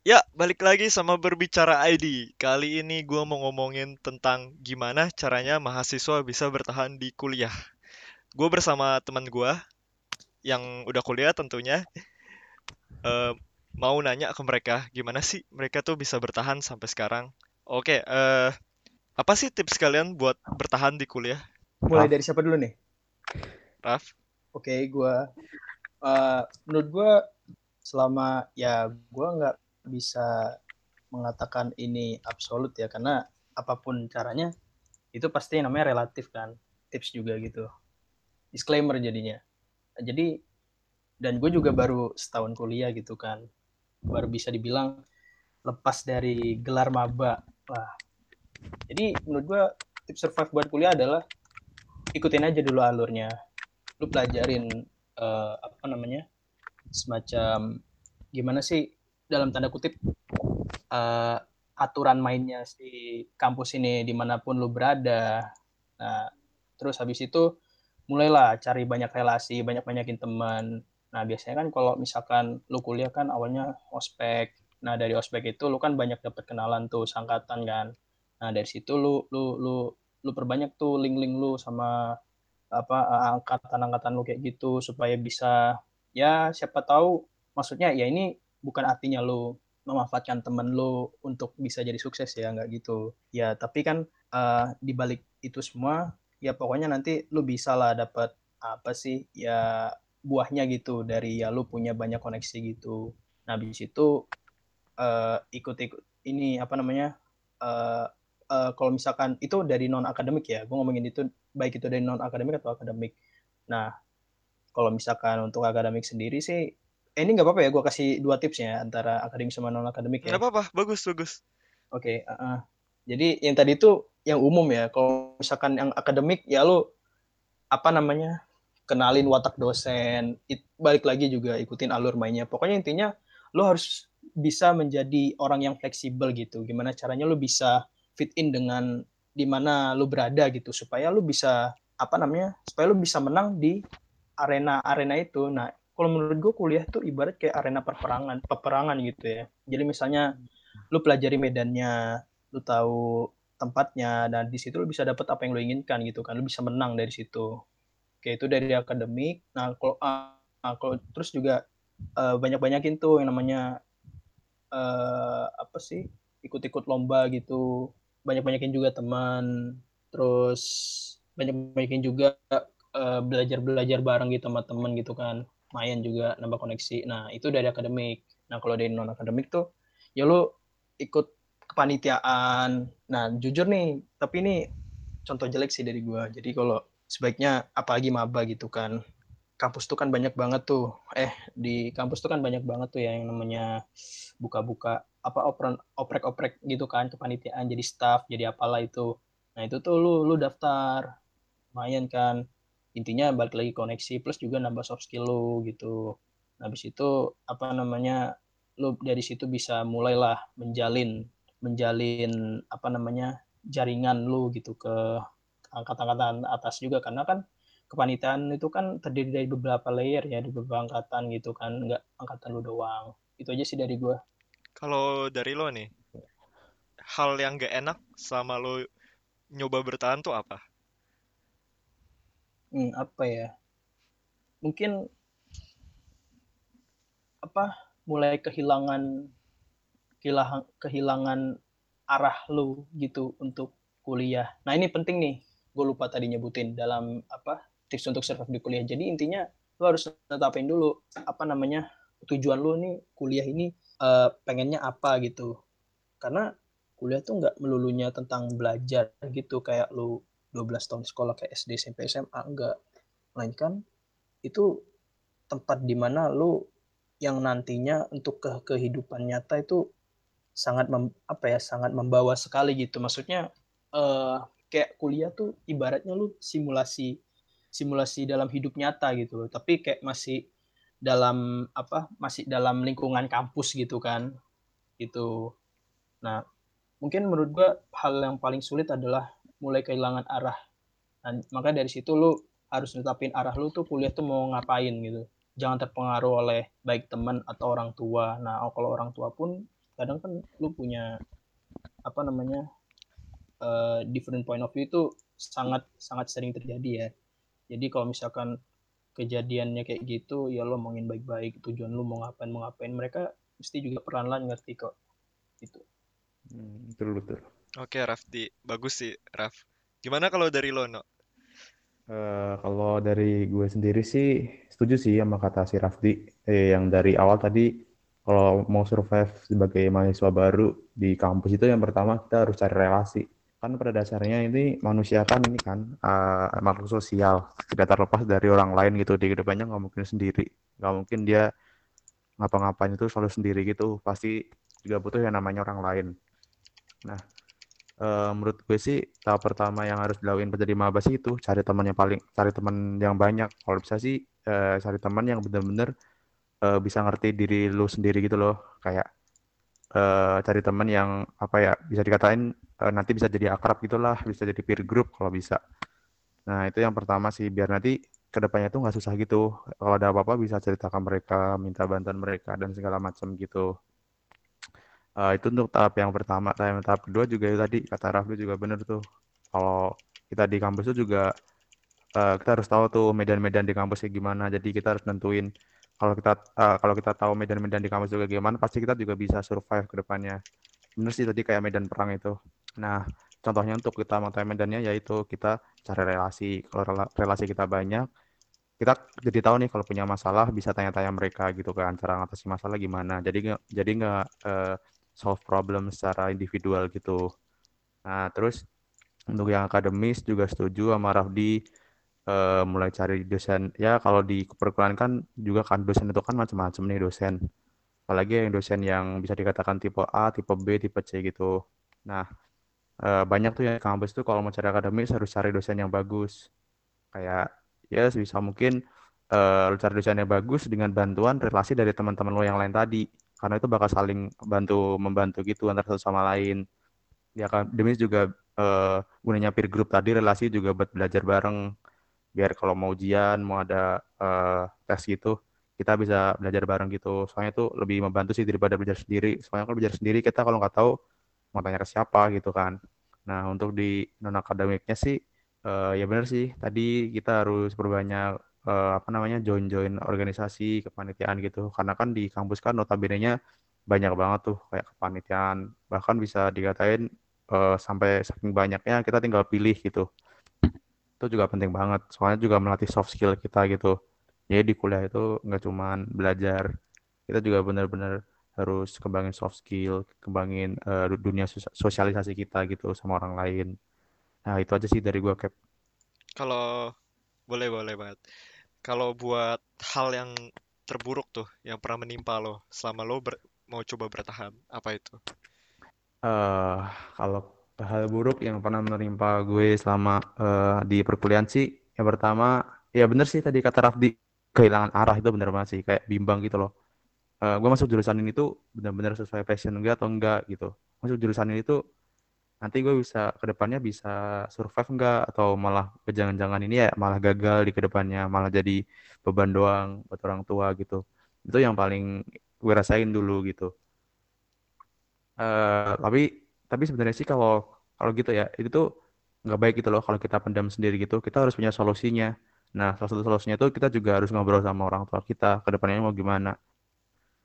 Ya, balik lagi sama Berbicara ID. Kali ini gue mau ngomongin tentang gimana caranya mahasiswa bisa bertahan di kuliah. Gue bersama teman gue yang udah kuliah tentunya, eh, mau nanya ke mereka gimana sih mereka tuh bisa bertahan sampai sekarang. Oke, eh, apa sih tips kalian buat bertahan di kuliah, Mulai dari siapa dulu nih? Raf? Oke, gua eh, menurut gua selama ya gua nggak bisa mengatakan ini absolut ya karena apa pun caranya itu pasti namanya relatif kan tips juga gitu. Disclaimer jadinya. Jadi dan gue juga baru setahun kuliah gitu kan baru bisa dibilang lepas dari gelar maba. Wah. Jadi menurut gue tips survive buat kuliah adalah ikutin aja dulu alurnya. Lu pelajarin eh, apa namanya semacam gimana sih dalam tanda kutip eh, aturan mainnya si kampus ini di mana pun lu berada. Nah terus habis itu mulailah cari banyak relasi banyak banyakin teman. Nah biasanya kan kalau misalkan lu kuliah kan awalnya ospek. Nah dari ospek itu lu kan banyak dapat kenalan tuh sangkatan kan. Nah dari situ lu lu lu lu perbanyak tuh link-link lu sama apa angkatan-angkatan lu kayak gitu supaya bisa ya siapa tahu maksudnya ya ini bukan artinya lu memanfaatkan temen lu untuk bisa jadi sukses ya nggak gitu. Ya tapi kan uh, di balik itu semua ya pokoknya nanti lu bisa lah dapat apa sih ya buahnya gitu dari ya lu punya banyak koneksi gitu. Nah habis itu uh, ikut-ikut ini apa namanya uh, uh, kalau misalkan itu dari non akademik ya gue ngomongin itu baik itu dari non akademik atau akademik. Nah kalau misalkan untuk akademik sendiri sih eh, ini nggak apa-apa ya gue kasih dua tips ya antara akademik sama non akademik ya Nggak apa-apa, bagus bagus. oke okay, uh -uh. jadi yang tadi itu yang umum ya kalau misalkan yang akademik ya lu apa namanya kenalin watak dosen it, balik lagi juga ikutin alur mainnya pokoknya intinya lu harus bisa menjadi orang yang fleksibel gitu gimana caranya lu bisa fit in dengan di mana lu berada gitu supaya lu bisa apa namanya supaya lu bisa menang di arena arena itu nah kalau menurut gue kuliah tuh ibarat kayak arena perperangan peperangan gitu ya. Jadi misalnya lu pelajari medannya lu tahu tempatnya dan di situ lu bisa dapat apa yang lu inginkan gitu kan. Lu bisa menang dari situ. Kayak itu dari akademik. Nah kalau uh, kalau terus juga uh, banyak-banyakin tuh yang namanya uh, apa sih ikut-ikut lomba gitu. Banyak-banyakin juga teman. Terus banyak-banyakin juga uh, belajar-belajar bareng gitu sama teman gitu kan main juga nambah koneksi. Nah itu dari akademik nah kalau dari non akademik tuh ya lu ikut kepanitiaan. Nah jujur nih tapi ini contoh jelek sih dari gue jadi kalau sebaiknya apalagi maba gitu kan. Kampus tuh kan banyak banget tuh. Eh di kampus tuh kan banyak banget tuh ya yang namanya buka-buka apa oprek-oprek gitu kan kepanitiaan jadi staff jadi apalah itu. Nah itu tuh lu lu daftar lumayan kan intinya balik lagi koneksi plus juga nambah soft skill lu gitu. Habis itu apa namanya lu dari situ bisa mulailah menjalin menjalin apa namanya jaringan lu gitu ke angkatan-angkatan atas juga. Karena kan kepanitiaan itu kan terdiri dari beberapa layer ya di beberapa angkatan gitu kan. Nggak angkatan lu doang. Itu aja sih dari gue kalau dari lo nih hal yang gak enak sama lo nyoba bertahan tuh apa hmm, apa ya? Mungkin apa mulai kehilangan kehilangan kehilangan arah lu gitu untuk kuliah. Nah ini penting nih. Gue lupa tadi nyebutin dalam apa tips untuk survive di kuliah. Jadi intinya lu harus tetapin dulu apa namanya tujuan lu nih kuliah ini uh, pengennya apa gitu. Karena kuliah tuh nggak melulunya tentang belajar gitu. Kayak lu 12 tahun sekolah kayak SD, SMP, SMA enggak. Melainkan itu tempat di mana lu yang nantinya untuk ke kehidupan nyata itu sangat mem, apa ya sangat membawa sekali gitu. Maksudnya uh, kayak kuliah tuh ibaratnya lu simulasi simulasi dalam hidup nyata gitu tapi kayak masih dalam apa masih dalam lingkungan kampus gitu kan itu nah mungkin menurut gua hal yang paling sulit adalah mulai kehilangan arah. Dan maka dari situ lu harus netapin arah lu tuh kuliah tuh mau ngapain gitu. Jangan terpengaruh oleh baik teman atau orang tua. Nah kalau orang tua pun kadang kan lu punya apa namanya uh, different point of view itu sangat sangat sering terjadi ya. Jadi kalau misalkan kejadiannya kayak gitu ya lo ngomongin baik-baik tujuan lu mau ngapain mau ngapain mereka mesti juga perlahan-lahan ngerti kok. Gitu. Hmm, betul betul oke Rafdi bagus sih Raf. Gimana kalau dari lo no Uh, kalau dari gue sendiri sih setuju sih sama kata si Rafdi. Eh, yang dari awal tadi kalau mau survive sebagai mahasiswa baru di kampus itu yang pertama kita harus cari relasi. Kan pada dasarnya ini manusia kan ini kan uh, makhluk sosial. Tidak terlepas dari orang lain gitu di ke depannya nggak mungkin sendiri. Nggak mungkin dia ngapa-ngapain itu selalu sendiri gitu. Pasti juga butuh yang namanya orang lain. Nah uh, menurut gue sih tahap pertama yang harus dilakuin menjadi maba sih itu cari teman yang paling cari teman yang banyak. Kalau bisa sih uh, cari teman yang benar-benar uh, bisa ngerti diri lu sendiri gitu loh. Kayak uh, cari teman yang apa ya bisa dikatain uh, nanti bisa jadi akrab gitulah bisa jadi peer group kalau bisa. Nah itu yang pertama sih biar nanti ke depannya tuh nggak susah gitu. Kalau ada apa-apa bisa ceritakan mereka minta bantuan mereka dan segala macam gitu uh, itu untuk tahap yang pertama tahap tahap kedua juga itu tadi kata Rafli juga benar tuh. Kalau kita di kampus itu juga uh, kita harus tahu tuh medan-medan di kampusnya gimana. Jadi kita harus nentuin kalau kita uh, kalau kita tahu medan-medan di kampus juga gimana pasti kita juga bisa survive ke depannya. Benar sih tadi kayak medan perang itu. Nah contohnya untuk kita mengetahui medannya yaitu kita cari relasi. Kalau relasi kita banyak kita jadi tahu nih kalau punya masalah bisa tanya-tanya mereka gitu kan cara ngatasi masalah gimana. Jadi jadi nggak uh, solve problem secara individual gitu. Nah, terus untuk yang akademis juga setuju sama Rafdi uh, mulai cari dosen. Ya, kalau di perkuliahan kan juga kan dosen itu kan macam-macam nih dosen. Apalagi yang dosen yang bisa dikatakan tipe A, tipe B, tipe C gitu. Nah, uh, banyak tuh yang kampus tuh kalau mau cari akademis harus cari dosen yang bagus. Kayak ya bisa mungkin uh, cari dosen yang bagus dengan bantuan relasi dari teman-teman lo yang lain tadi karena itu bakal saling bantu membantu gitu antara satu sama lain. Ya kan demi juga uh, gunanya peer group tadi relasi juga buat belajar bareng. Biar kalau mau ujian mau ada uh, tes gitu kita bisa belajar bareng gitu. Soalnya itu lebih membantu sih daripada belajar sendiri. Soalnya kalau belajar sendiri kita kalau nggak tahu mau tanya ke siapa gitu kan. Nah untuk di non akademiknya sih uh, ya benar sih tadi kita harus berbanyak uh, apa namanya join-join organisasi kepanitiaan gitu. Karena kan di kampus kan notabene-nya banyak banget tuh kayak kepanitiaan. Bahkan bisa dikatain uh, sampai saking banyaknya kita tinggal pilih gitu. Itu juga penting banget. Soalnya juga melatih soft skill kita gitu. Jadi di kuliah itu nggak cuman belajar kita juga benar-benar harus kembangin soft skill kembangin uh, dunia sosialisasi kita gitu sama orang lain. Nah itu aja sih dari gua cap kalau boleh boleh banget kalau buat hal yang terburuk tuh yang pernah menimpa lo selama lo ber, mau coba bertahan apa itu? Uh, kalau hal buruk yang pernah menimpa gue selama uh, di perkuliahan sih yang pertama ya bener sih tadi kata Rafdi kehilangan arah itu bener banget sih kayak bimbang gitu loh. Uh, gue masuk jurusan ini tuh benar-benar sesuai passion gue atau enggak gitu. Masuk jurusan ini tuh nanti gue bisa ke depannya bisa survive enggak atau malah jangan-jangan ini ya malah gagal di ke depannya malah jadi beban doang buat orang tua gitu. Itu yang paling gue rasain dulu gitu. Uh, tapi tapi sebenarnya sih kalau kalau gitu ya itu tuh nggak baik gitu loh kalau kita pendam sendiri gitu. Kita harus punya solusinya. Nah salah satu solusinya itu kita juga harus ngobrol sama orang tua kita ke depannya mau gimana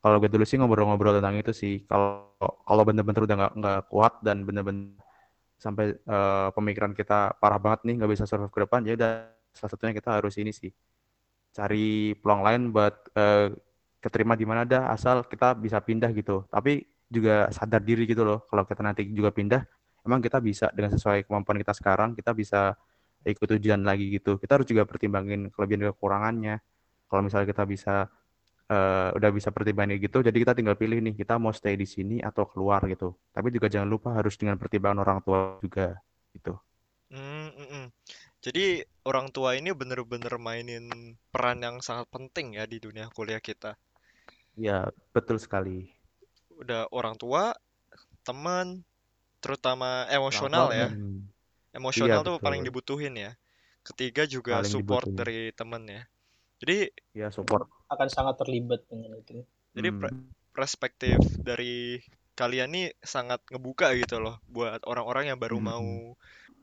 kalau gue dulu sih ngobrol-ngobrol tentang itu sih. Kalau kalau bener-bener udah nggak nggak kuat dan bener-bener sampai uh, pemikiran kita parah banget nih nggak bisa survive ke depan ya udah salah satunya kita harus ini sih cari peluang lain buat uh, keterima di mana dah asal kita bisa pindah gitu. Tapi juga sadar diri gitu loh kalau kita nanti juga pindah emang kita bisa dengan sesuai kemampuan kita sekarang kita bisa ikut ujian lagi gitu. Kita harus juga pertimbangin kelebihan dan kekurangannya. Kalau misalnya kita bisa uh, udah bisa pertimbangan gitu jadi kita tinggal pilih nih kita mau stay di sini atau keluar gitu. Tapi juga jangan lupa harus dengan pertimbangan orang tua juga gitu. Mm, mm, jadi orang tua ini bener-bener mainin peran yang sangat penting ya di dunia kuliah kita. Ya betul sekali. Udah orang tua teman terutama emosional ya. emosional iya, tuh betul. paling dibutuhin ya. Ketiga juga paling support dibutuhin. dari temen ya jadi ya support akan sangat terlibat dengan itu. Jadi hmm. perspektif dari kalian nih sangat ngebuka gitu loh buat orang-orang yang baru Mm-mm. mau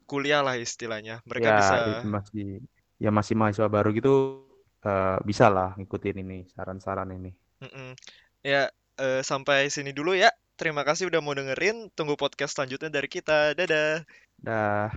kuliah lah istilahnya. Mereka Ya, bisa masih ya masih mahasiswa baru gitu eh, bisa lah ngikutin ini saran-saran ini. Mm-mm. Ya, eh, sampai sini dulu ya. Terima kasih udah mau dengerin. Tunggu podcast selanjutnya dari kita. Dadah. Dah.